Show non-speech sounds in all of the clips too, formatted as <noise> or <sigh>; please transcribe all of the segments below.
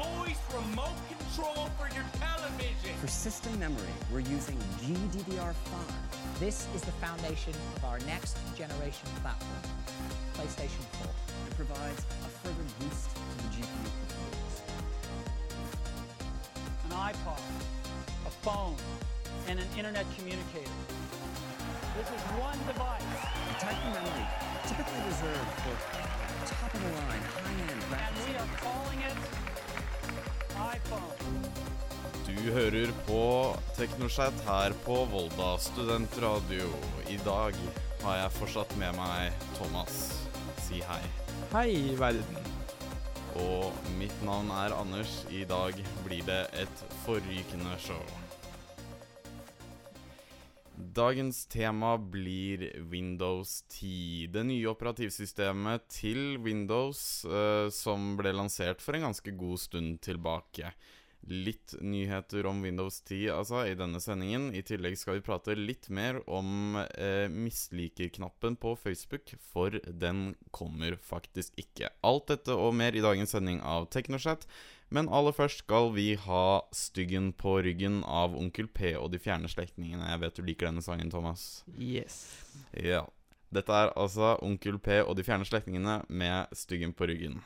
voice remote control for your television. For system memory, we're using GDDR5. This is the foundation of our next generation platform, PlayStation 4. It provides a further boost to the GPU performance. An iPod, a phone, and an internet communicator. This is one device, A type of memory typically reserved for top-of-the-line, high-end and we are calling it. Du hører på Teknoschat her på Volda studentradio. I dag har jeg fortsatt med meg Thomas. Si hei. Hei, verden. Og mitt navn er Anders. I dag blir det et forrykende show. Dagens tema blir Windows 10. Det nye operativsystemet til Windows eh, som ble lansert for en ganske god stund tilbake. Litt nyheter om Windows 10 altså, i denne sendingen. I tillegg skal vi prate litt mer om eh, misliker-knappen på Facebook, for den kommer faktisk ikke. Alt dette og mer i dagens sending av Teknoschat. Men aller først skal vi ha Styggen på ryggen av Onkel P og de fjerne slektningene. Jeg vet du liker denne sangen, Thomas. Yes. Ja. Dette er altså Onkel P og de fjerne slektningene med Styggen på ryggen.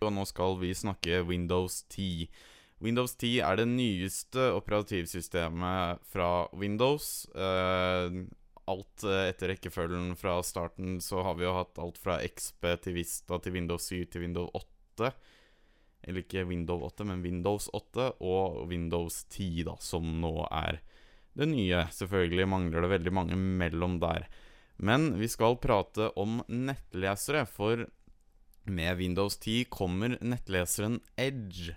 Og nå skal vi snakke Windows 10. Windows 10 er det nyeste operativsystemet fra Windows. Eh, alt eh, etter rekkefølgen fra starten så har vi jo hatt alt fra XP til Vista til Windows 7 til Windows 8. Eller ikke Windows 8, men Windows 8 og Windows 10, da, som nå er det nye. Selvfølgelig mangler det veldig mange mellom der. Men vi skal prate om nettlesere, for med Windows 10 kommer nettleseren Edge,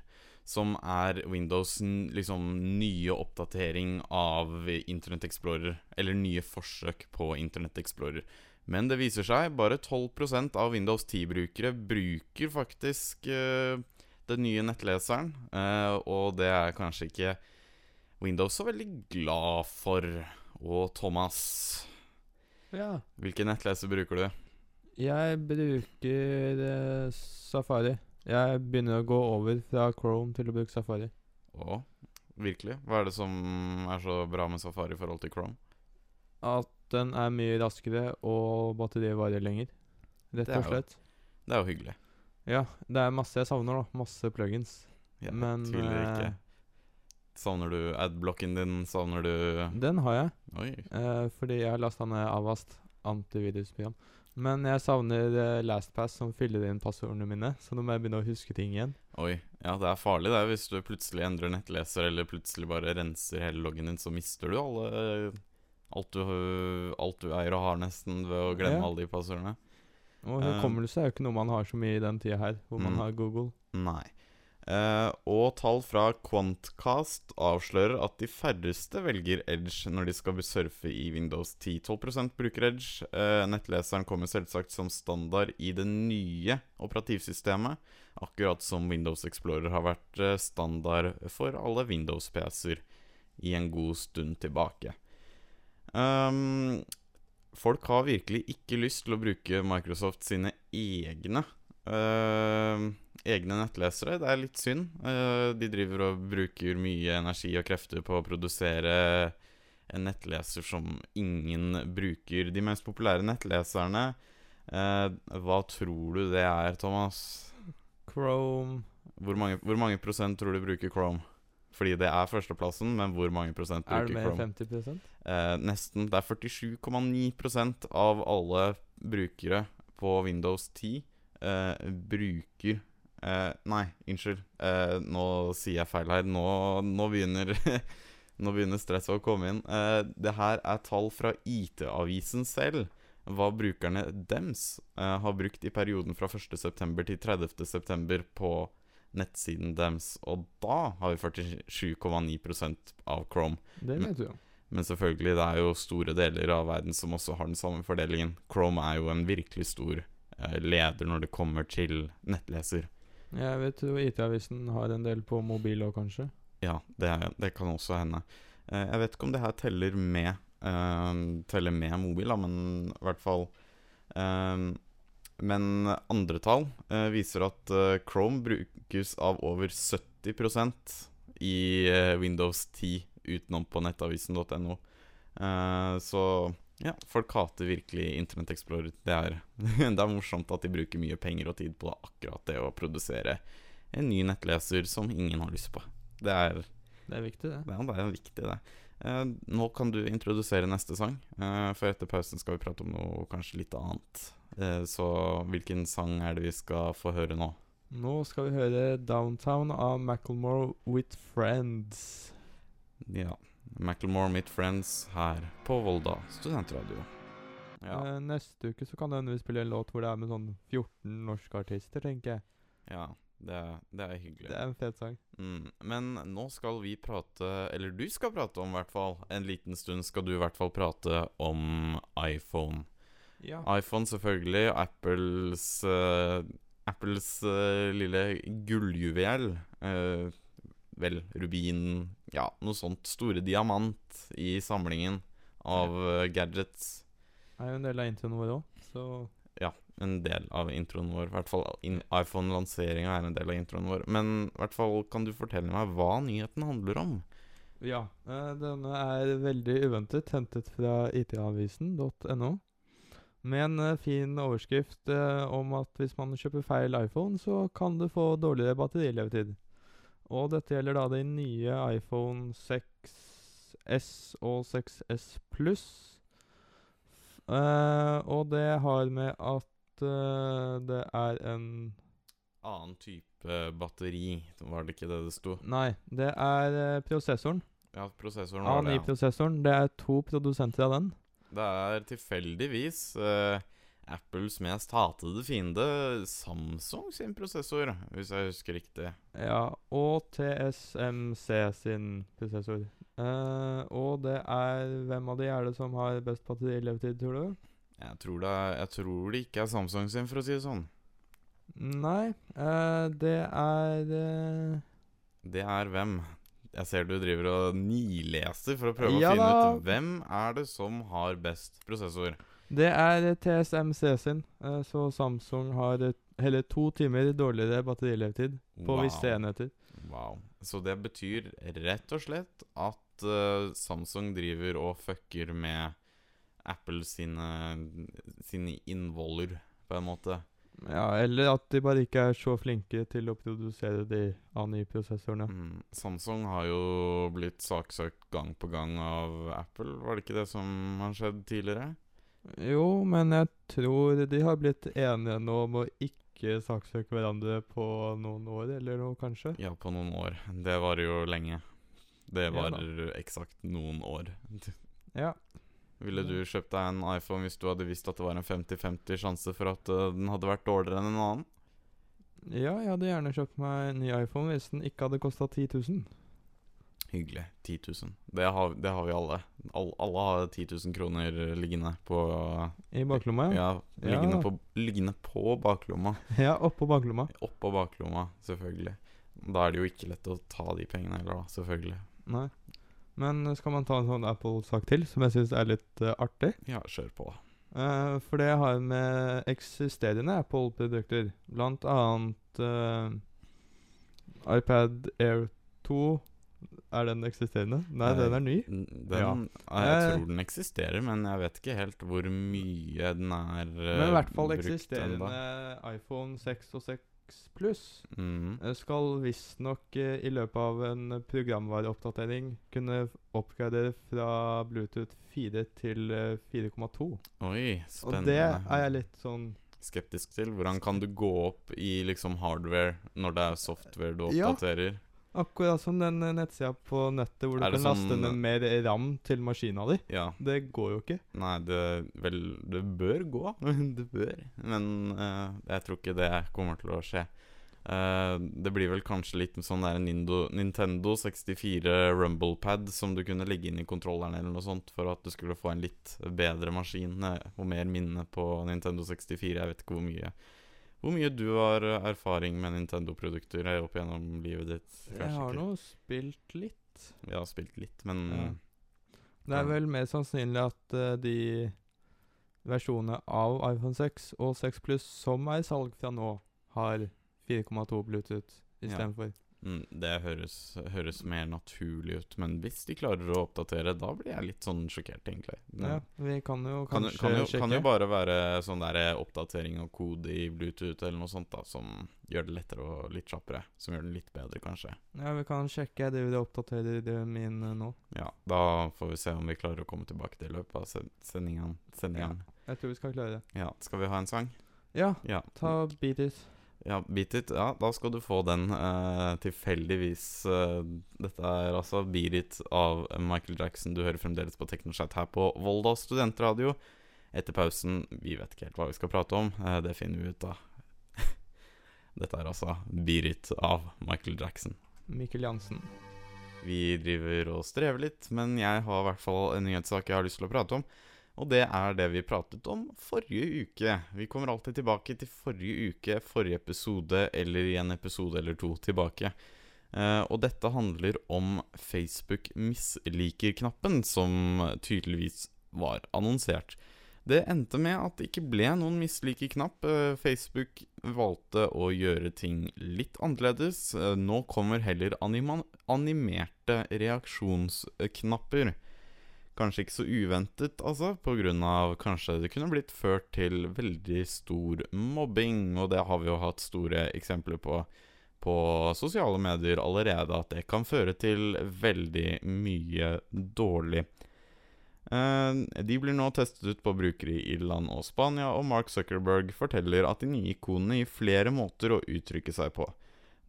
som er Windows' liksom nye oppdatering av Internett Explorer, eller nye forsøk på Internett Explorer. Men det viser seg bare 12% av Windows 10-brukere bruker faktisk eh, den nye nettleseren, eh, og det er kanskje ikke Windows så veldig glad for. Og Thomas, Ja. hvilken nettleser bruker du? Jeg bruker eh, Safari. Jeg begynner å gå over fra Chrome til å bruke Safari. Å, virkelig? Hva er det som er så bra med Safari i forhold til Chrome? At den er mye raskere, og batteriet varer lenger. Rett og slett. Det er jo hyggelig. Ja, det er masse jeg savner, da. Masse plugins. Jeg Men, tviler ikke. eh, Savner du adblocken din? Savner du Den har jeg, Oi. eh, fordi jeg har lasta ned Avast antivirusprogram. Men jeg savner eh, LastPass som fyller inn passordene mine, så nå må jeg begynne å huske ting igjen. Oi. Ja, det er farlig det hvis du plutselig endrer nettleser, eller plutselig bare renser hele loggen din, så mister du alle Alt du, alt du eier og har, nesten, ved å glemme Ja. alle de passordene. Og Eh, hukommelse er jo ikke noe man har så mye i den tida her, hvor man Mm. har Google. Nei. Uh, og tall fra Quantcast avslører at de færreste velger Edge når de skal surfe i Windows 10. 12 bruker Edge. Uh, nettleseren kommer selvsagt som standard i det nye operativsystemet, akkurat som Windows Explorer har vært standard for alle Windows-PC-er i en god stund tilbake. Um, folk har virkelig ikke lyst til å bruke Microsoft sine egne øh, egne nettlesere. Det er litt synd. Eh, de driver og bruker mye energi og krefter på å produsere en nettleser som ingen bruker. De mest populære nettleserne eh, Hva tror du det er, Thomas? Chrome Hvor mange, hvor mange prosent tror du bruker Chrome? Fordi det er førsteplassen, men hvor mange prosent Er det mer enn 50 Eh, nesten. Det er 47,9% av alle brukere på Windows 10 eh, bruker eh, Nei, unnskyld. Eh, nå sier jeg feil her. Nå, nå begynner <laughs> Nå begynner stresset å komme inn. Eh, det her er tall fra IT-avisen selv. Hva brukerne dems eh, har brukt i perioden fra 1.9. til 30.9. på nettsiden deres. Og da har vi 47,9% av Chrome. Det vet du jo. Men selvfølgelig, det er jo store deler av verden som også har den samme fordelingen. Chrome er jo en virkelig stor eh, leder når det kommer til nettleser. Jeg vet jo IT-avisen har en del på mobil òg, kanskje. Ja, det, det kan også hende. Eh, jeg vet ikke om det her teller med uh, Teller med mobil, da, men i hvert fall eh, Men andre tall eh, viser at eh, Chrome brukes av over 70% i eh, Windows 10 utenom på nettavisen.no. Så ja, folk hater virkelig Internett Explorer. Det er, <laughs> det er morsomt at de bruker mye penger og tid på akkurat det å produsere en ny nettleser som ingen har lyst på. Det er Det er viktig, det. ja, det er viktig, det. Eh, nå kan du introdusere neste sang, eh, for etter pausen skal vi prate om noe kanskje litt annet. Eh, så hvilken sang er det vi skal få høre nå? Nå skal vi høre 'Downtown' av Macclemore with Friends. Ja. Macclemore with Friends her på Volda studentradio. Ja. Eh, neste uke så kan det hende vi spiller en låt hvor det er med sånn 14 norske artister, tenker jeg. ja det, er, det er hyggelig. Det er en fet sang. Mm, men nå skal vi prate, eller du skal prate om i hvert fall, en liten stund skal du i hvert fall prate om iPhone. Ja. iPhone selvfølgelig, Apples uh, Apples uh, lille gulljuvel. Uh, vel, rubin Ja, noe sånt. Store diamant i samlingen av gadgets. gadgets. er jo en del av introen vår òg, så Ja, en del av introen vår. I hvert fall iPhone-lanseringa er en del av introen vår. Men i hvert fall kan du fortelle meg hva nyheten handler om? Ja. denne er veldig uventet, hentet fra itavisen.no. Med en eh, fin overskrift eh, om at hvis man kjøper feil iPhone, så kan du få dårligere batterilevetid. Og dette gjelder da de nye iPhone 6S og 6S Pluss. Uh, og det har med at uh, det er en Annen type batteri, var det ikke det det sto? Nei, det er uh, prosessoren. Ja, prosessoren var det. ja. A9-prosessoren. Det er to produsenter av den. Det er tilfeldigvis eh, Apples mest hatede fiende, Samsung sin prosessor, hvis jeg husker riktig. Ja, og TSMC sin prosessor. Eh, og det er Hvem av de er det som har best batterilevetid, tror du? Jeg tror, det er, jeg tror det ikke er Samsung sin, for å si det sånn. Nei, eh, det er eh, Det er hvem? Jeg ser du driver og nileser for å prøve Ja å finne da. ut hvem er det som har best prosessor. Det er TSMC sin. Eh, så Samsung har eh, hele to timer dårligere batterilevetid på Wow. visse enheter. Wow. Så det betyr rett og slett at uh, Samsung driver og fucker med Apple sine, sine innvoller, på en måte. Ja, Eller at de bare ikke er så flinke til å produsere de A9-prosessorene. Mm. Samsung har jo blitt saksøkt gang på gang av Apple, var det ikke det som har skjedd tidligere? Jo, men jeg tror de har blitt enige nå om å ikke saksøke hverandre på noen år, eller noe, kanskje. Ja, på noen år. Det varer jo lenge. Det Ja eksakt noen år. Ja. Ville du kjøpt deg en iPhone hvis du hadde visst at det var en 50-50 sjanse for at uh, den hadde vært dårligere enn en annen? ja, jeg hadde gjerne kjøpt meg en ny iPhone hvis den ikke hadde kosta 10 000. Hyggelig. 10 000. Det har, det har vi alle. All, alle har 10 000 kroner liggende på I baklomma, ja. Ja, liggende, Ja. På, liggende på baklomma. <laughs> Ja, oppå baklomma. Oppå baklomma, selvfølgelig. Da er det jo ikke lett å ta de pengene heller, da. Selvfølgelig. Nei. Men skal man ta en sånn Apple-sak til, som jeg syns er litt uh, artig? Ja, kjør på. Uh, for det har med eksisterende Apple-produkter, blant annet uh, iPad Air 2 Er den eksisterende? Nei, den er ny. Den, Ja. Jeg tror den eksisterer, men jeg vet ikke helt hvor mye den er brukt. Men i hvert fall eksisterende iPhone 6 og 6 Pluss Mm. eh, skal visstnok eh, i løpet av en programvareoppdatering kunne oppgradere fra Bluetooth 4 til eh, 4,2. Oi, Og det er jeg litt sånn skeptisk til. Hvordan kan du gå opp i liksom hardware når det er software du Ja. Akkurat som den eh, nettsida på nettet hvor du kan sånn laste ned mer RAM til maskina di. Ja. Det går jo ikke. Nei, det Vel, det bør gå. <laughs> det bør. Men uh, jeg tror ikke det kommer til å skje. Uh, det blir vel kanskje litt sånn der Nindo, Nintendo 64 Rumblepad som du kunne legge inn i kontrolleren eller noe sånt for at du skulle få en litt bedre maskin og mer minne på Nintendo 64. Jeg vet ikke hvor mye Hvor mye du har eh, erfaring med Nintendo-produkter opp gjennom livet ditt. Kanskje Jeg har nå spilt litt. Jeg har spilt litt, men Ja. Det er vel mer sannsynlig at uh, de versjonene av iPhone 6 og 6 Pluss som er i salg fra nå, har 4,2 Bluetooth Ja. istedenfor. mm, det høres, høres mer naturlig ut. Men hvis de klarer å oppdatere, da blir jeg litt sånn sjokkert, egentlig. Ja, vi kan jo kanskje kan, jo, sjekke. kan jo bare være sånn der eh, oppdatering av kode i Bluetooth eller noe sånt da som gjør det lettere og litt kjappere. Som gjør den litt bedre, kanskje. Ja, vi kan sjekke. Det vil jeg oppdaterer det min eh, nå. Ja, Da får vi se om vi klarer å komme tilbake til løpet av sendingen. sendingen. Ja, Jeg tror vi skal klare det. Ja. Skal vi ha en sang? Ja, Ja. ta Beat It. Ja, Beat It. Ja, da skal du få den eh, tilfeldigvis. eh, dette er altså Beat It av Michael Jackson. Du hører fremdeles på TeknoChat her på Volda studentradio. Etter pausen Vi vet ikke helt hva vi skal prate om. eh, det finner vi ut av. <laughs> dette er altså Beat It av Michael Jackson. Mikkel Jansen. Vi driver og strever litt, men jeg har i hvert fall en nyhetssak jeg har lyst til å prate om. Og det er det vi pratet om forrige uke. Vi kommer alltid tilbake til forrige uke, forrige episode eller i en episode eller to tilbake. Uh, og dette handler om Facebook misliker-knappen, som tydeligvis var annonsert. Det endte med at det ikke ble noen misliker-knapp. Uh, Facebook valgte å gjøre ting litt annerledes. Uh, nå kommer heller anima animerte reaksjonsknapper. Kanskje ikke så uventet, altså, på grunn av kanskje det kunne blitt ført til veldig stor mobbing, og det har vi jo hatt store eksempler på på sosiale medier allerede, at det kan føre til veldig mye dårlig. Eh, de blir nå testet ut på brukere i Irland og Spania, og Mark Zuckerberg forteller at de nye ikonene gir flere måter å uttrykke seg på.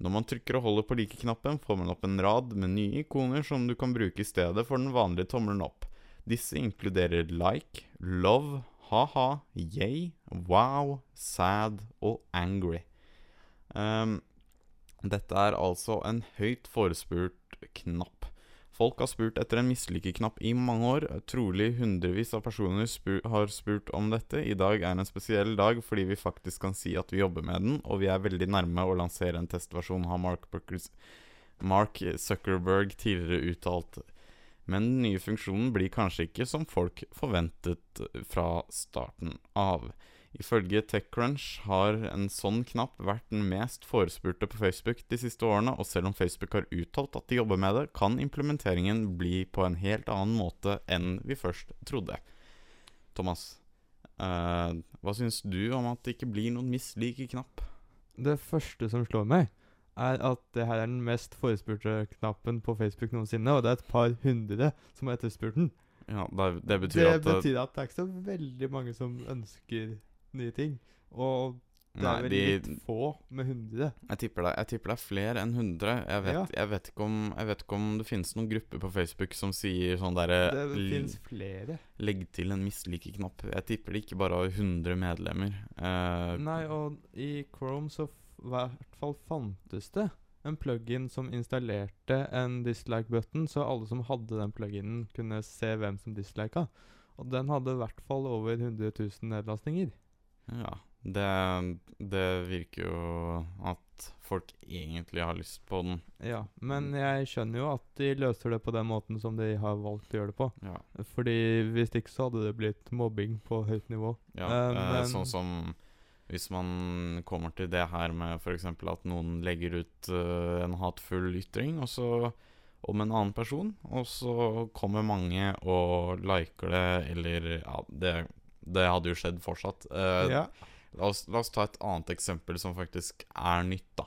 Når man trykker og holder på like-knappen, får man opp en rad med nye ikoner som du kan bruke i stedet for den vanlige tommelen opp. Disse inkluderer like, love, ha-ha, yay, wow, sad og angry. Um, dette er altså en høyt forespurt knapp. Folk har spurt etter en misliker-knapp i mange år. Trolig hundrevis av personer spur har spurt om dette. I dag er en spesiell dag fordi vi faktisk kan si at vi jobber med den, og vi er veldig nærme å lansere en testversjon, har Mark, Mark Zuckerberg tidligere uttalt. Men den nye funksjonen blir kanskje ikke som folk forventet fra starten av. Ifølge TechCrunch har en sånn knapp vært den mest forespurte på Facebook de siste årene, og selv om Facebook har uttalt at de jobber med det, kan implementeringen bli på en helt annen måte enn vi først trodde. Thomas, eh, hva syns du om at det ikke blir noen mislike knapp? Det første som slår meg, er at det her er den mest forespurte knappen på Facebook noensinne, og det er et par hundre som har etterspurt den. Ja, det, det betyr det at det- betyr at det er ikke så veldig mange som ønsker nye ting. Og det Nei, er vel de, litt få med hundre. Jeg tipper, det, jeg tipper det er flere enn 100. Jeg vet, Ja. jeg, vet om, jeg vet ikke om det finnes noen grupper på Facebook som sier sånn derre Det finnes flere. Legg til en mislike-knapp. Jeg tipper det ikke bare har 100 medlemmer. Eh, Nei, og i Chrome så hvert fall fantes det en plugin som installerte en dislike-button, så alle som hadde den pluginen, kunne se hvem som dislika. Og den hadde i hvert fall over 100 000 nedlastninger. Ja. Det, det virker jo at folk egentlig har lyst på den. Ja, men jeg skjønner jo at de løser det på den måten som de har valgt å gjøre det på. Ja. Fordi hvis ikke så hadde det blitt mobbing på høyt nivå. ja Eh, eh, men- Sånn som hvis man kommer til det her med f.eks. at noen legger ut uh, en hatefull ytring og så, om en annen person, og så kommer mange og liker det, eller Ja, det, det hadde jo skjedd fortsatt. Uh, ja. La oss, la oss ta et annet eksempel som faktisk er nytt, da.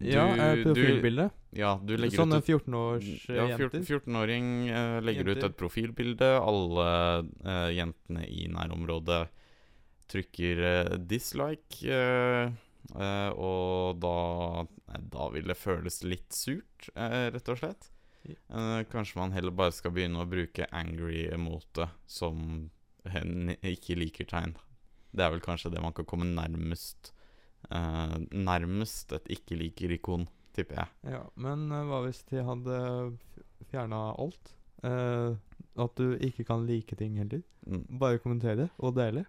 ja, eh, profilbilde. ja, du legger Sånne ut et 14-års ja, eh, 14 jenter. 14-åring eh, legger ut et profilbilde. Alle uh, jentene i nærområdet trykker eh, dislike. eh, eh, og da, da vil det føles litt surt, rett og slett. Kanskje man heller bare skal begynne å bruke angry-emote som en ikke liker tegn. Det er vel kanskje det man kan komme nærmest nærmest et ikke-liker-ikon, tipper jeg. Ja, men hva hvis de hadde fjerna alt? Uh, at du ikke kan like ting heller? Mm. Bare kommentere og dele?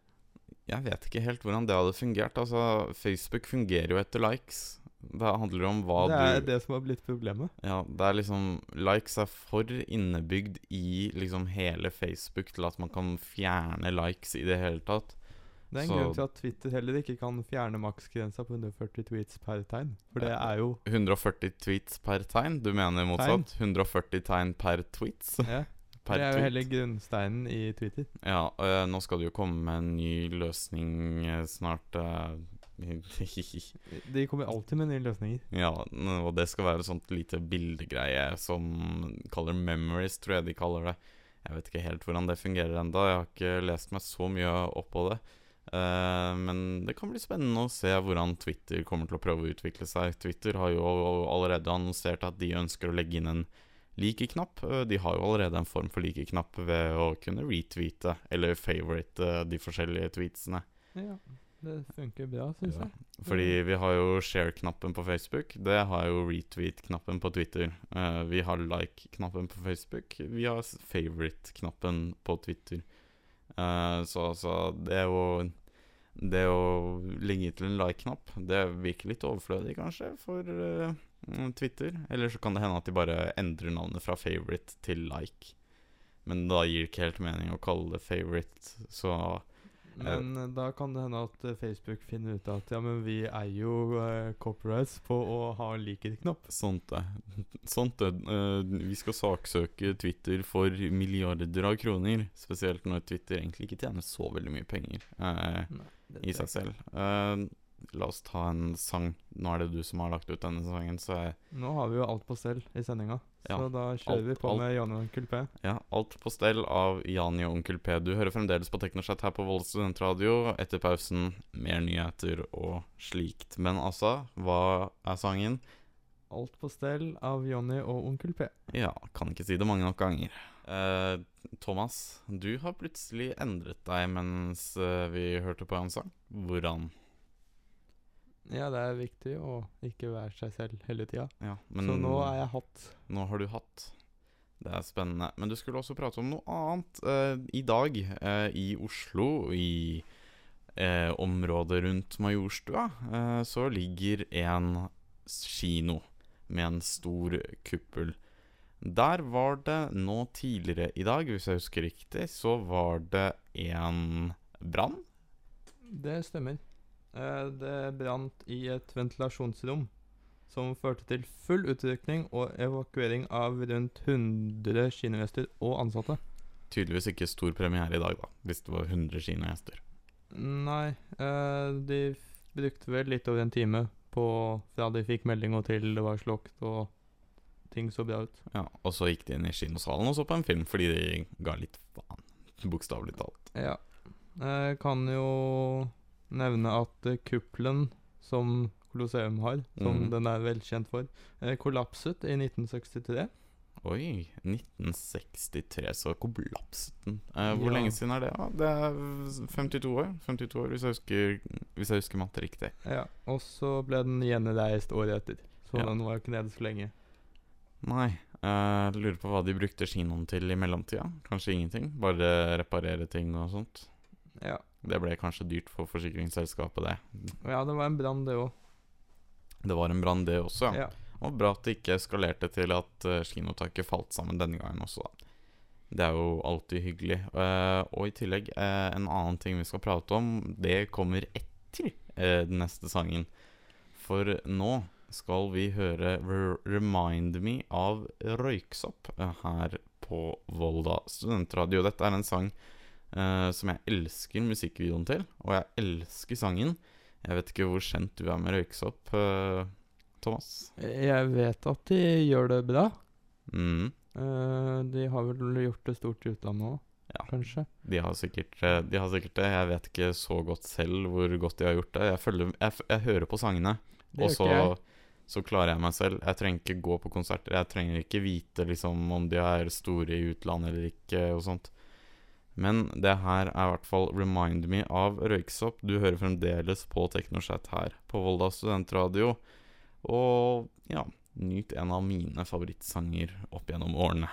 Jeg vet ikke helt hvordan det hadde fungert. Altså, Facebook fungerer jo etter likes. Det handler om hva du det er du det som har blitt problemet. Ja, det er liksom Likes er for innebygd i liksom hele Facebook til at man kan fjerne likes i det hele tatt. Det er en Så- grunn til at Twitter heller ikke kan fjerne maksgrensa på 140 tweets per tegn. For det er jo 140 tweets per tegn? Du mener motsatt? 140 tegn per tweets? ja, Per tweet. Det er jo hele grunnsteinen i Twitter. Ja, og eh, nå skal det jo komme med en ny løsning eh, snart. eh, <laughs> De kommer alltid med nye løsninger. ja, og det skal være sånt lite bildegreie som kaller memories, tror jeg de kaller det. Jeg vet ikke helt hvordan det fungerer enda Jeg har ikke lest meg så mye opp på det. Men det kan bli spennende å se hvordan Twitter kommer til å prøve å utvikle seg. Twitter har jo allerede annonsert at de ønsker å legge inn en like-knapp. Eh, De har jo allerede en form for like-knapp ved å kunne retweete eller favorite de forskjellige tweetsene. Ja, det funker bra, syns Ja. jeg. Fordi vi har jo share-knappen på Facebook. Det har jo retweet-knappen på Twitter. Eh, vi har like-knappen på Facebook. Vi har favorite-knappen på Twitter. Eh, så altså, det er jo Det å legge til en like-knapp, det virker litt overflødig, kanskje, for eh, Twitter. Eller så kan det hende at de bare endrer navnet fra favorite til like. Men da gir det ikke helt mening å kalle det favorite, så Men eh, da kan det hende at eh, Facebook finner ut at ja, men vi eier jo eh, copyrights på å ha liker-knapp. Sånt det. <laughs> Sånt det. Eh, vi skal saksøke Twitter for milliarder av kroner. Spesielt når Twitter egentlig ikke tjener så veldig mye penger Nei, i seg selv. Eh, la oss ta en sang. Nå er det du som har lagt ut denne sangen, så jeg, Nå har vi jo alt på stell i sendinga, Ja, så da kjører vi på alt. med Jan og Onkel P. ja, alt på stell av Jani og Onkel P. Du hører fremdeles på Teknoschat her på Volda studentradio. Etter pausen mer nyheter og slikt. Men altså, hva er sangen? Alt på stell av Jonny og Onkel P. Ja, kan ikke si det mange nok ganger. Eh, Thomas, du har plutselig endret deg mens eh, vi hørte på en sang. Hvordan? Ja, det er viktig å ikke være seg selv hele tida. Ja, Så nå er jeg hatt. nå har du hatt. Det er spennende. Men du skulle også prate om noe annet. Eh, I dag, eh, i Oslo, i eh, området rundt Majorstua, eh, så ligger en kino med en stor kuppel. Der var det nå tidligere i dag, hvis jeg husker riktig, så var det en brann. Det stemmer. Eh, det brant i et ventilasjonsrom som førte til full utrykning og evakuering av rundt 100 kinogjester og ansatte. Tydeligvis ikke stor premiere i dag, da, hvis det var 100 kinogjester. Nei, eh, de brukte vel litt over en time på fra de fikk melding og til det var slåkt og ting så bra ut. Ja, Og så gikk de inn i kinosalen og så på en film fordi de ga litt faen. <laughs> Bokstavelig talt. Ja. Jeg kan jo nevne at eh, kuppelen som Colosseum har, som mm. den er velkjent for, eh, kollapset i 1963. Oi, 1963, så kollapset den. Eh, hvor Ja. lenge siden er det? da? Det er 52 år, 52 år hvis jeg husker, hvis jeg husker matte riktig. Ja, og så ble den gjenreist året etter. Så Ja. den var jo ikke nede så lenge. Nei. eh, lurer på hva de brukte kinoen til i mellomtida. Kanskje ingenting? Bare reparere ting og sånt. Ja. Det ble kanskje dyrt for forsikringsselskapet, det. ja, det var en brann, det òg. Det var en brann, det også. Ja. Og bra at det ikke eskalerte til at uh, kinotaket falt sammen denne gangen også, da. Det er jo alltid hyggelig. Uh, og i tillegg, uh, en annen ting vi skal prate om, det kommer etter eh, den neste sangen. For nå skal vi høre 'Remind Me' av Røyksopp eh, her på Volda studentradio. Dette er en sang eh, som jeg elsker musikkvideoen til, og jeg elsker sangen. Jeg vet ikke hvor kjent du er med Røyksopp, uh, Thomas? Jeg vet at de gjør det bra. Mm. Uh, de har vel gjort det stort i utlandet òg, Ja. kanskje. De har, sikkert, de har sikkert det. Jeg vet ikke så godt selv hvor godt de har gjort det. Jeg, følger, jeg, jeg hører på sangene, og så, så klarer jeg meg selv. Jeg trenger ikke gå på konserter. Jeg trenger ikke vite liksom om de er store i utlandet eller ikke, og sånt. Men det her er i hvert fall Remind Me av Røyksopp. Du hører fremdeles på Teknoschat her på Volda studentradio. Og ja, nyt en av mine favorittsanger opp gjennom årene.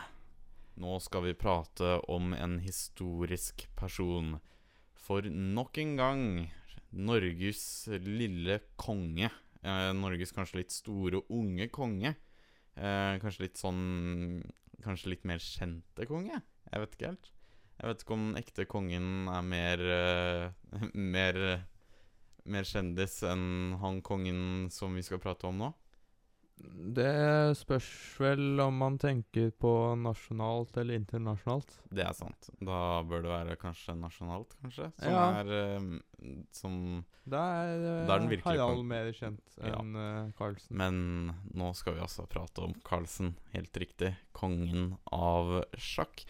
Nå skal vi prate om en historisk person. For nok en gang Norges lille konge. Eh, Norges kanskje litt store, unge konge. Eh, kanskje litt sånn Kanskje litt mer kjente konge? Jeg vet ikke helt. Jeg vet ikke om den ekte kongen er mer uh, <laughs> Mer Mer kjendis enn han kongen som vi skal prate om nå. Det spørs vel om man tenker på nasjonalt eller internasjonalt. Det er sant. Da bør det være kanskje nasjonalt, kanskje? Som Ja. er eh, Som Da er, Da er den Harald mer kjent enn ja. Carlsen. Men nå skal vi altså prate om Carlsen, helt riktig. Kongen av sjakk.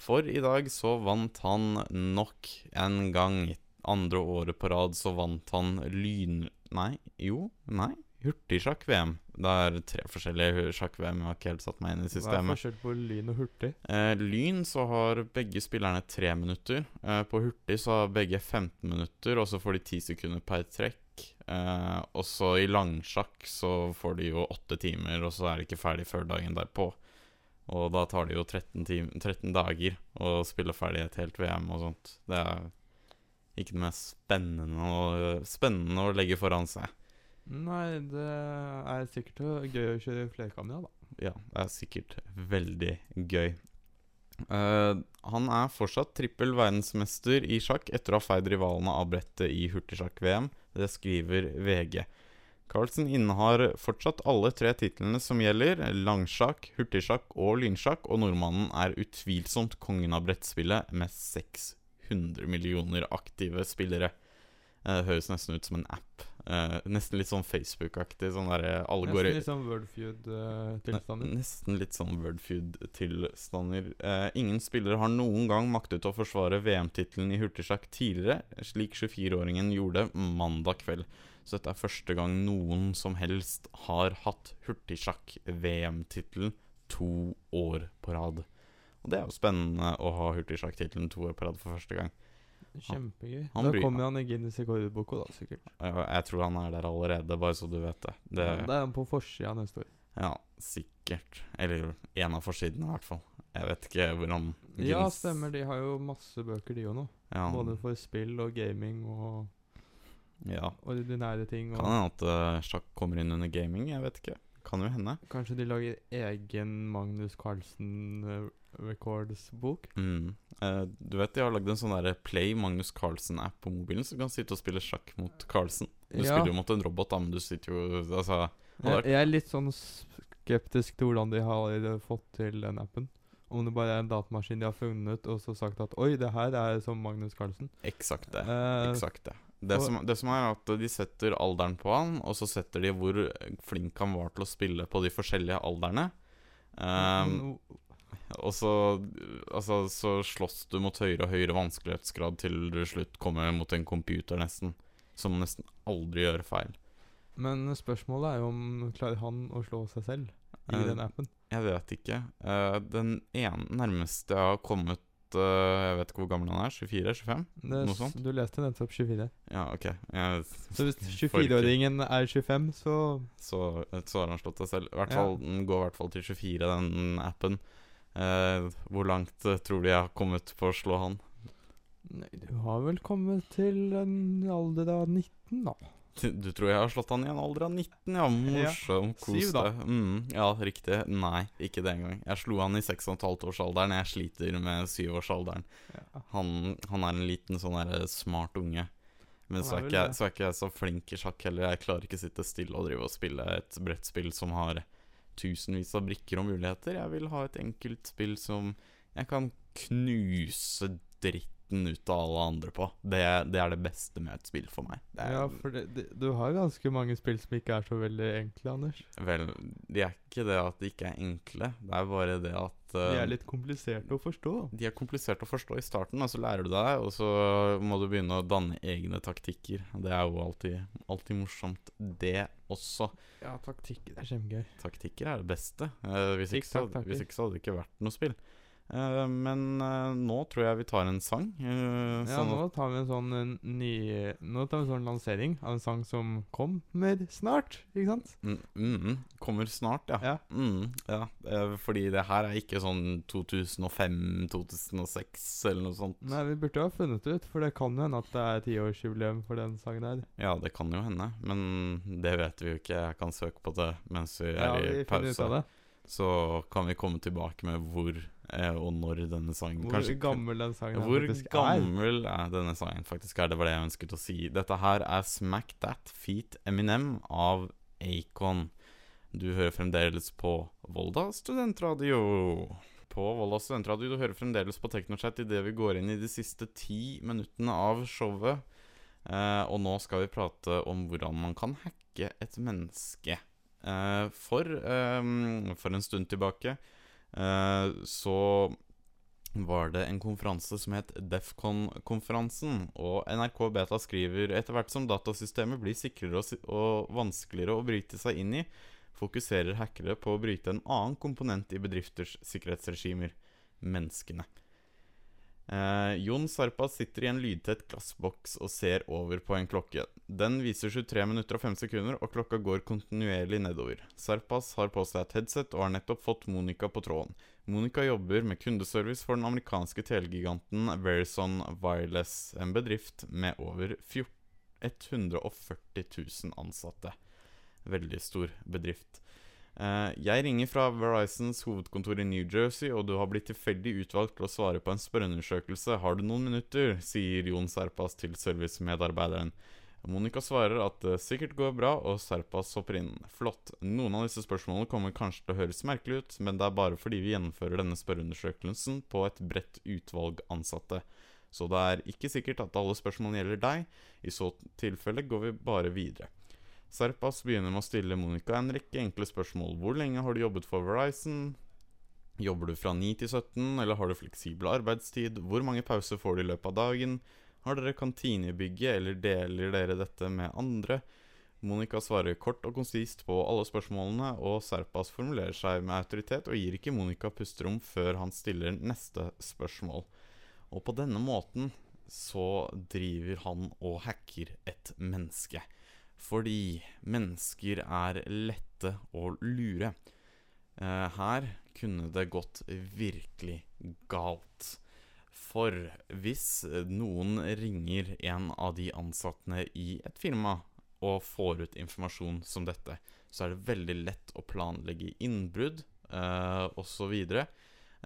For i dag så vant han nok en gang. Andre året på rad så vant han lyn... Nei, jo, nei. Hurtigsjakk-VM. Det er tre forskjellige sjakk-VM. Jeg har ikke helt satt meg inn i systemet. Hva er forskjell på lyn og hurtig? Eh, lyn så har begge spillerne tre minutter. Eh, på hurtig så har begge 15 minutter, og så får de 10 sekunder per trekk. Eh, og så i langsjakk så får de jo åtte timer, og så er de ikke ferdig før dagen derpå. Og da tar det jo 13, tim 13 dager å spille ferdig et helt VM og sånt. Det er ikke det mest spennende å, spennende å legge foran seg. Nei, det er sikkert gøy å kjøre flerkamera, da. Ja, det er sikkert veldig gøy. Uh, han er fortsatt trippel verdensmester i sjakk etter å ha feid rivalene av brettet i hurtigsjakk-VM. Det skriver VG. Carlsen innehar fortsatt alle tre titlene som gjelder, langsjakk, hurtigsjakk og lynsjakk, og nordmannen er utvilsomt kongen av brettspillet med 600 millioner aktive spillere. Eh, Det høres nesten ut som en app. Eh, nesten litt sånn Facebook-aktig. Sånn alle går Nesten litt sånn Wordfeud-tilstander. Ne- Nesten litt sånn Wordfeud-tilstander. Eh, ingen spillere har noen gang maktet å forsvare VM-tittelen i hurtigsjakk tidligere, slik 24-åringen gjorde mandag kveld. Så dette er første gang noen som helst har hatt hurtigsjakk-VM-tittelen to år på rad. Og det er jo spennende å ha hurtigsjakk-tittelen to år på rad for første gang. Kjempegøy. han da kommer han i Guinness rekordboka, da, sikkert. Jeg, jeg tror han er der allerede, bare så du vet det. det Ja, Da er han på forsida neste år. Ja, sikkert. Eller en av forsidene, i hvert fall. Jeg vet ikke hvordan Ja, stemmer. De har jo masse bøker, de òg nå. Ja, Både for spill og gaming og ja. ordinære ting. Kan Og hende at eh, sjakk kommer inn under gaming, jeg vet ikke. Kan jo hende. kanskje de lager egen Magnus Carlsen eh, Records-bok? Mm. Uh, du vet de har lagd en sånn der Play Magnus Carlsen-app på mobilen, så du kan sitte og spille sjakk mot Carlsen. Du Ja. spiller jo mot en robot, da, men du sitter jo Altså Jeg, jeg er litt sånn skeptisk til hvordan de har fått til den appen. Om det bare er en datamaskin de har funnet og så sagt at oi, det her er som Magnus Carlsen. eksakt det. Uh, det. Det som, det som er at de setter alderen på han, og så setter de hvor flink han var til å spille på de forskjellige alderne. Um, Og så, altså, så slåss du mot høyere og høyere vanskelighetsgrad til du slutt kommer mot en computer, nesten. Som nesten aldri gjør feil. Men spørsmålet er jo om klarer han å slå seg selv i uh, den appen. Jeg vet ikke. Uh, den ene nærmeste jeg har kommet Jeg vet ikke hvor gammel han er. 24-25? Noe sånt? Du leste nettopp 24. Ja, ok. Jeg, Så hvis <laughs> 24-åringen er 25, så så, så har han slått seg selv. Hvert Ja. fall, Den går i hvert fall til 24, den appen. Eh, hvor langt eh, tror du jeg har kommet på å slå han? Nei, du har vel kommet til en alder av 19, da. Du, tror jeg har slått han i en alder av 19? Ja, morsom. Kos deg. Mm, ja, riktig. Nei, ikke det engang. Jeg slo han i 6,5-årsalderen. Jeg sliter med 7-årsalderen. Ja. Han, han er en liten sånn der smart unge. Men så er ikke så er ikke jeg så flink i sjakk heller. Jeg klarer ikke å sitte stille og drive og spille et brettspill som har tusenvis av brikker og muligheter. Jeg vil ha et enkelt spill som jeg kan knuse dritten ut av alle andre på. Det, det er det beste med et spill for meg. Det er, Ja, for det, det, du har ganske mange spill som ikke er så veldig enkle, Anders. Vel, de er ikke det at de ikke er enkle. Det er bare det at De eh, er litt kompliserte å forstå. de er kompliserte å forstå i starten, og så lærer du deg, og så må du begynne å danne egne taktikker. Det er jo alltid, alltid morsomt, det også. Ja, taktikker er kjempegøy. Taktikker er det beste. Uh, hvis, ikke så, hvis ikke så hadde det ikke vært noe spill. Eh, men uh, nå tror jeg vi tar en sang. Uh, Ja, sånn nå tar vi en sånn ny Nå tar vi en sånn lansering av en sang som kommer snart, ikke sant? Mm, mm, kommer snart, ja. Ja. Mm, ja. fordi det her er ikke sånn 2005-2006 eller noe sånt. Nei, vi burde jo ha funnet ut, for det kan jo hende at det er tiårsjubileum for den sangen her. Ja, det kan jo hende, men det vet vi jo ikke. Jeg kan søke på det mens vi Ja, er vi i pause. Så kan vi komme tilbake med hvor og når denne sangen Hvor kanskje gammel den sangen Hvor faktisk er. gammel er denne sangen faktisk er? Det var det jeg ønsket å si. Dette her er Smack That Feet Eminem av Acon. Du hører fremdeles på Volda studentradio. På Volda studentradio. Du hører fremdeles på Teknochat idet vi går inn i de siste ti minuttene av showet. Eh, og nå skal vi prate om hvordan man kan hacke et menneske. Eh, for, eh, for en stund tilbake eh, så var det en konferanse som het Defcon-konferansen. Og NRK Beta skriver etter hvert som datasystemet blir sikrere og, si- og vanskeligere å bryte seg inn i, fokuserer hackere på å bryte en annen komponent i bedrifters sikkerhetsregimer menneskene. Eh, Jon Sarpa sitter i en lydtett glassboks og ser over på en klokke. Den viser 23 minutter og 5 sekunder, og klokka går kontinuerlig nedover. Sarpas har på seg et headset og har nettopp fått Monica på tråden. Monica jobber med kundeservice for den amerikanske telegiganten Verizon Wireless, en bedrift med over 14 140 000 ansatte. Veldig stor bedrift. Eh, jeg ringer fra Verizons hovedkontor i New Jersey, og du har blitt tilfeldig utvalgt til å svare på en spørreundersøkelse. Har du noen minutter? sier Jon Serpas til servicemedarbeideren. Monica svarer at det sikkert går bra, og Serpas hopper inn. Flott. Noen av disse spørsmålene kommer kanskje til å høres merkelig ut, men det er bare fordi vi gjennomfører denne spørreundersøkelsen på et bredt utvalg ansatte. Så det er ikke sikkert at alle spørsmålene gjelder deg. I så tilfelle går vi bare videre. Serpas begynner med å stille Monica en rekke enkle spørsmål. Hvor lenge har du jobbet for Verizon? Jobber du fra 9 til 17, eller har du fleksibel arbeidstid? Hvor mange pauser får du i løpet av dagen? Har dere kantine eller deler dere dette med andre? Monica svarer kort og konsist på alle spørsmålene, og Serpas formulerer seg med autoritet og gir ikke Monica pusterom før han stiller neste spørsmål. Og på denne måten så driver han og hacker et menneske. Fordi mennesker er lette å lure. Eh, her kunne det gått virkelig galt. For hvis noen ringer en av de ansatte i et firma og får ut informasjon som dette, så er det veldig lett å planlegge innbrudd osv. Eh,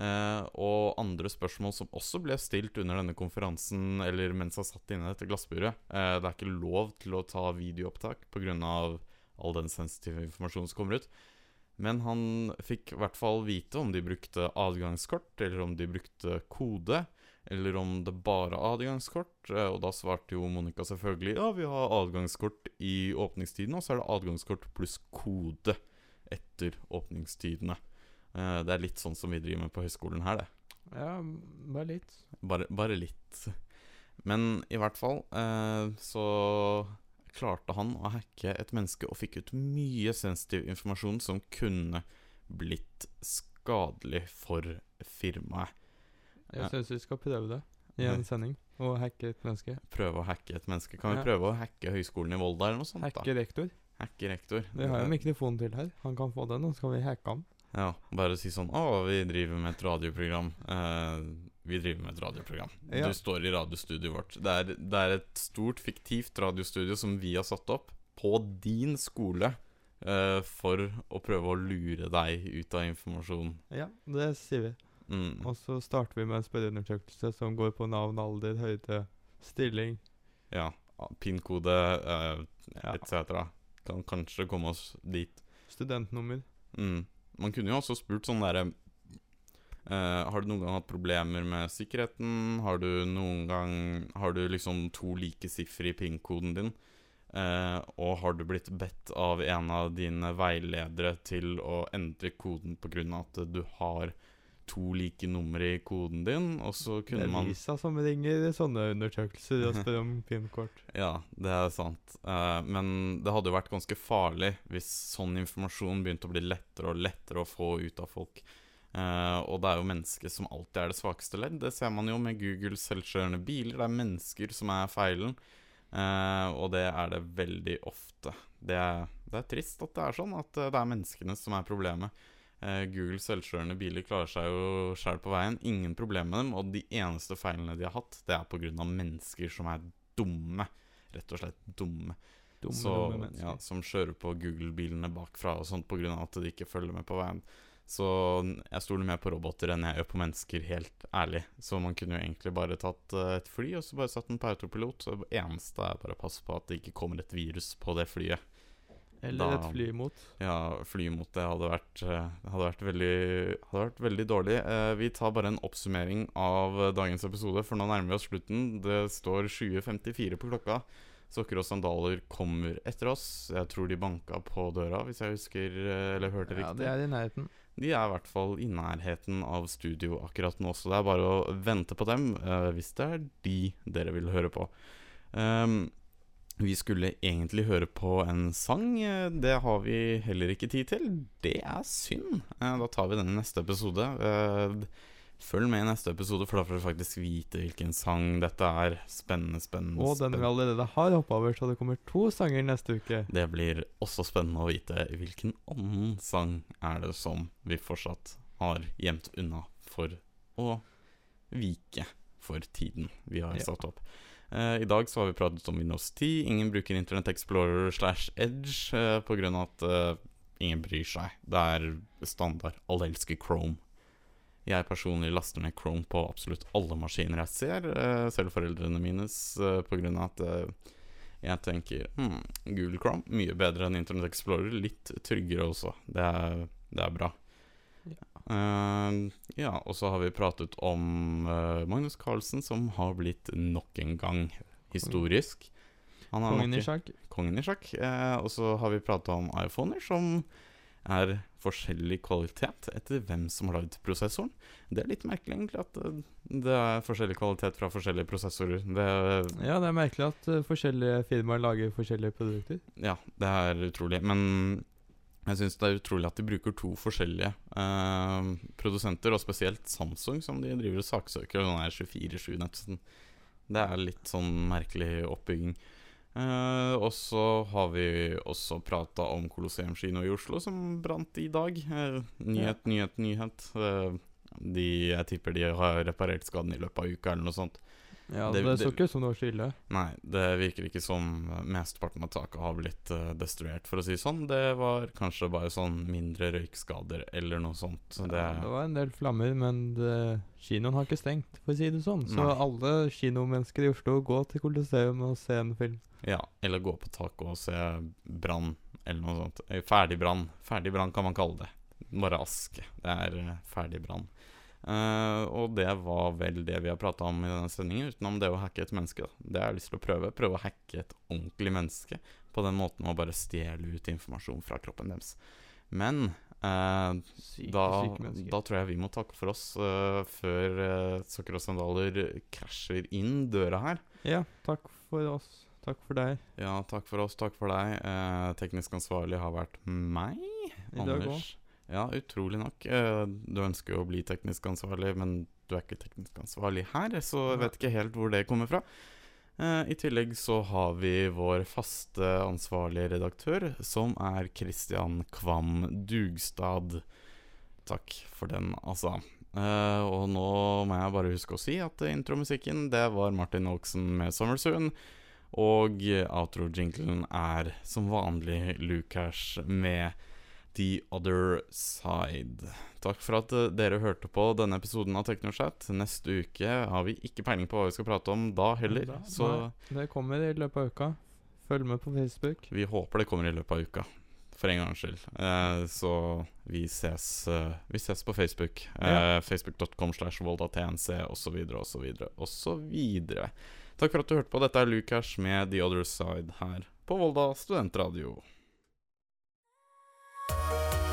og andre spørsmål som også ble stilt under denne konferansen, eller mens jeg satt inne i dette glassburet. Eh, det er ikke lov til å ta videoopptak pga. all den sensitive informasjonen som kommer ut. Men han fikk i hvert fall vite om de brukte adgangskort, eller om de brukte kode, eller om det bare er adgangskort. Eh, og da svarte jo Monica selvfølgelig ja, vi har adgangskort i åpningstiden, og så er det adgangskort pluss kode etter åpningstidene. Eh, det er litt sånn som vi driver med på høyskolen her, det. Ja, bare litt. Bare, bare litt. Men i hvert fall eh, så klarte han å hacke et menneske og fikk ut mye sensitiv informasjon som kunne blitt skadelig for firmaet. Jeg syns vi skal prøve det i en sending. Og hacke et menneske. Prøve å hacke et menneske. Kan vi Ja. prøve å hacke høyskolen i Volda eller noe sånt? Hacke rektor. Hacke rektor. Vi har jo mikrofon til her. Han kan få den, og så kan vi hacke han. Ja, bare si sånn Å, vi driver med et radioprogram. Uh, vi driver med et radioprogram. Ja. Du står i radiostudioet vårt. Det er, det er et stort, fiktivt radiostudio som vi har satt opp på din skole eh, for å prøve å lure deg ut av informasjon. Ja, det sier vi. Mm. Og så starter vi med en spørreundersøkelse som går på navn, alder, høyde, stilling. Ja. PIN-kode eh, Ja. etc. Kan kanskje komme oss dit. Studentnummer. Mm. Man kunne jo også spurt sånn derre Uh, Har du noen gang hatt problemer med sikkerheten? Har du noen gang Har du liksom to like siffer i PIN-koden din? Uh, og har du blitt bedt av en av dine veiledere til å endre koden pga. at du har to like numre i koden din? Og så Det kunne er man Lisa som ringer i sånne undersøkelser og spør om <laughs> PIN-kort. Ja, det er sant. Uh, men det hadde jo vært ganske farlig hvis sånn informasjon begynte å bli lettere og lettere å få ut av folk. Uh, og det er jo mennesket som alltid er det svakeste ledd. Det ser man jo med Googles selvkjørende biler. Det er mennesker som er feilen, Uh, og det er det veldig ofte. Det er, det er trist at det er sånn, at det er menneskene som er problemet. Eh, Googles selvkjørende biler klarer seg jo sjøl på veien. Ingen problem med dem. Og de eneste feilene de har hatt, det er pga. mennesker som er dumme. Rett og slett dumme. Dumme, så, dumme ja, som kjører på Google-bilene bakfra og sånt pga. at de ikke følger med på veien. Så jeg stoler mer på roboter enn jeg gjør på mennesker, helt ærlig. Så man kunne jo egentlig bare tatt eh, et fly og så bare satt den på autopilot. Så det eneste er bare å passe på at det ikke kommer et virus på det flyet. Eller da- et fly imot. Ja, fly mot det hadde vært, eh, hadde vært, veldig, hadde vært veldig dårlig. Eh, vi tar bare en oppsummering av eh, dagens episode, for nå nærmer vi oss slutten. Det står 20.54 på klokka. Sokker og sandaler kommer etter oss. Jeg tror de banka på døra, hvis jeg husker eh, eller hørte Ja, riktig. det er i nærheten. De er i hvert fall i nærheten av studio akkurat nå, så det er bare å vente på dem eh, hvis det er de dere vil høre på. Ehm, vi skulle egentlig høre på en sang. Det har vi heller ikke tid til. Det er synd. Eh, Da tar vi den i neste episode. Eh, Følg med i neste episode, for da får du faktisk vite hvilken sang dette er. Spennende, spennende. Og den vi allerede har hoppa over, så det kommer to sanger neste uke. Det blir også spennende å vite hvilken annen sang er det som vi fortsatt har gjemt unna for å vike for tiden vi har satt opp. I dag så har vi pratet om Windows 10. Ingen bruker Internett Explorer slash Edge uh, pga. at eh, ingen bryr seg. Det er standard. Alle elsker Chrome. Jeg personlig laster ned Chrome på absolutt alle maskiner jeg ser, eh, selv foreldrene mines, uh, pga. at eh, jeg tenker hmm, Google Chrome, mye bedre enn Internet Explorer. Litt tryggere også. Det er, det er bra. Eh, ja, og så har vi pratet om eh, Magnus Carlsen, som har blitt nok en gang historisk. Han Kongen i sjakk. kongen i sjakk. Eh, og så har vi prata om iPhoner som er forskjellig kvalitet etter hvem som har lagd prosessoren. Det er litt merkelig, egentlig, at eh, det er forskjellig kvalitet fra forskjellige prosessorer. Det, Ja, det er merkelig at eh, forskjellige firmaer lager forskjellige produkter. Ja, det er utrolig. Men jeg syns det er utrolig at de bruker to forskjellige eh, produsenter, og spesielt Samsung, som de driver og saksøker. og Den er 24-7 nesten. Det er litt sånn merkelig oppbygging. Eh, og så har vi også prata om Colosseum kino i Oslo, som brant i dag. Eh, nyhet, nyhet, nyhet. Eh, de, jeg tipper de har reparert skaden i løpet av uka, eller noe sånt. Ja, Det- Det, så ikke ut som det var så ille. Nei, det virker ikke som mesteparten av taket har blitt uh, destruert, for å si sånn. Det var kanskje bare sånn mindre røykskader eller noe sånt. Så det, Ja, det var en del flammer, men det, kinoen har ikke stengt, for å si det sånn. Så Nei. alle kinomennesker i Oslo, gå til Colosseum og se en film. Ja, eller gå på taket og se brann, eller noe sånt. Eh, Ferdig brann. Ferdig brann kan man kalle det. Bare aske. Det er eh, ferdig brann. Eh, og det var vel det vi har prata om i denne sendingen, utenom det å hacke et menneske. Da. Det har jeg lyst til å prøve. Prøve å hacke et ordentlig menneske på den måten å bare stjele ut informasjon fra kroppen deres. Men uh, Syke, da, syke da tror jeg vi må takke for oss uh, før uh, Sokker og sandaler krasjer inn døra her. Ja, takk for oss. Takk for deg. Ja, takk for oss, takk for deg. Teknisk ansvarlig har vært meg. I dag Anders. Ja, utrolig nok. Eh, du ønsker jo å bli teknisk ansvarlig, men du er ikke teknisk ansvarlig her, så jeg vet ikke helt hvor det kommer fra. Eh, I tillegg så har vi vår faste ansvarlige redaktør, som er Christian Kvam Dugstad. Takk for den, altså. Eh, og nå må jeg bare huske å si at intromusikken, det var Martin Oakson med 'Summersoon'. Og outro-jinglen er som vanlig Lukas med The Other Side. Takk for at eh, dere hørte på denne episoden av Teknochat. Neste uke har vi ikke peiling på hva vi skal prate om da heller, Da- så Nei, det kommer i løpet av uka. Følg med på Facebook. vi håper det kommer i løpet av uka. For en gangs skyld. Eh, så vi ses, eh, vi ses på Facebook. Eh, Facebook.com slash voldatnc osv. osv. osv. Takk for at du hørte på. Dette er Lukas med The Other Side her på Volda studentradio. Thank you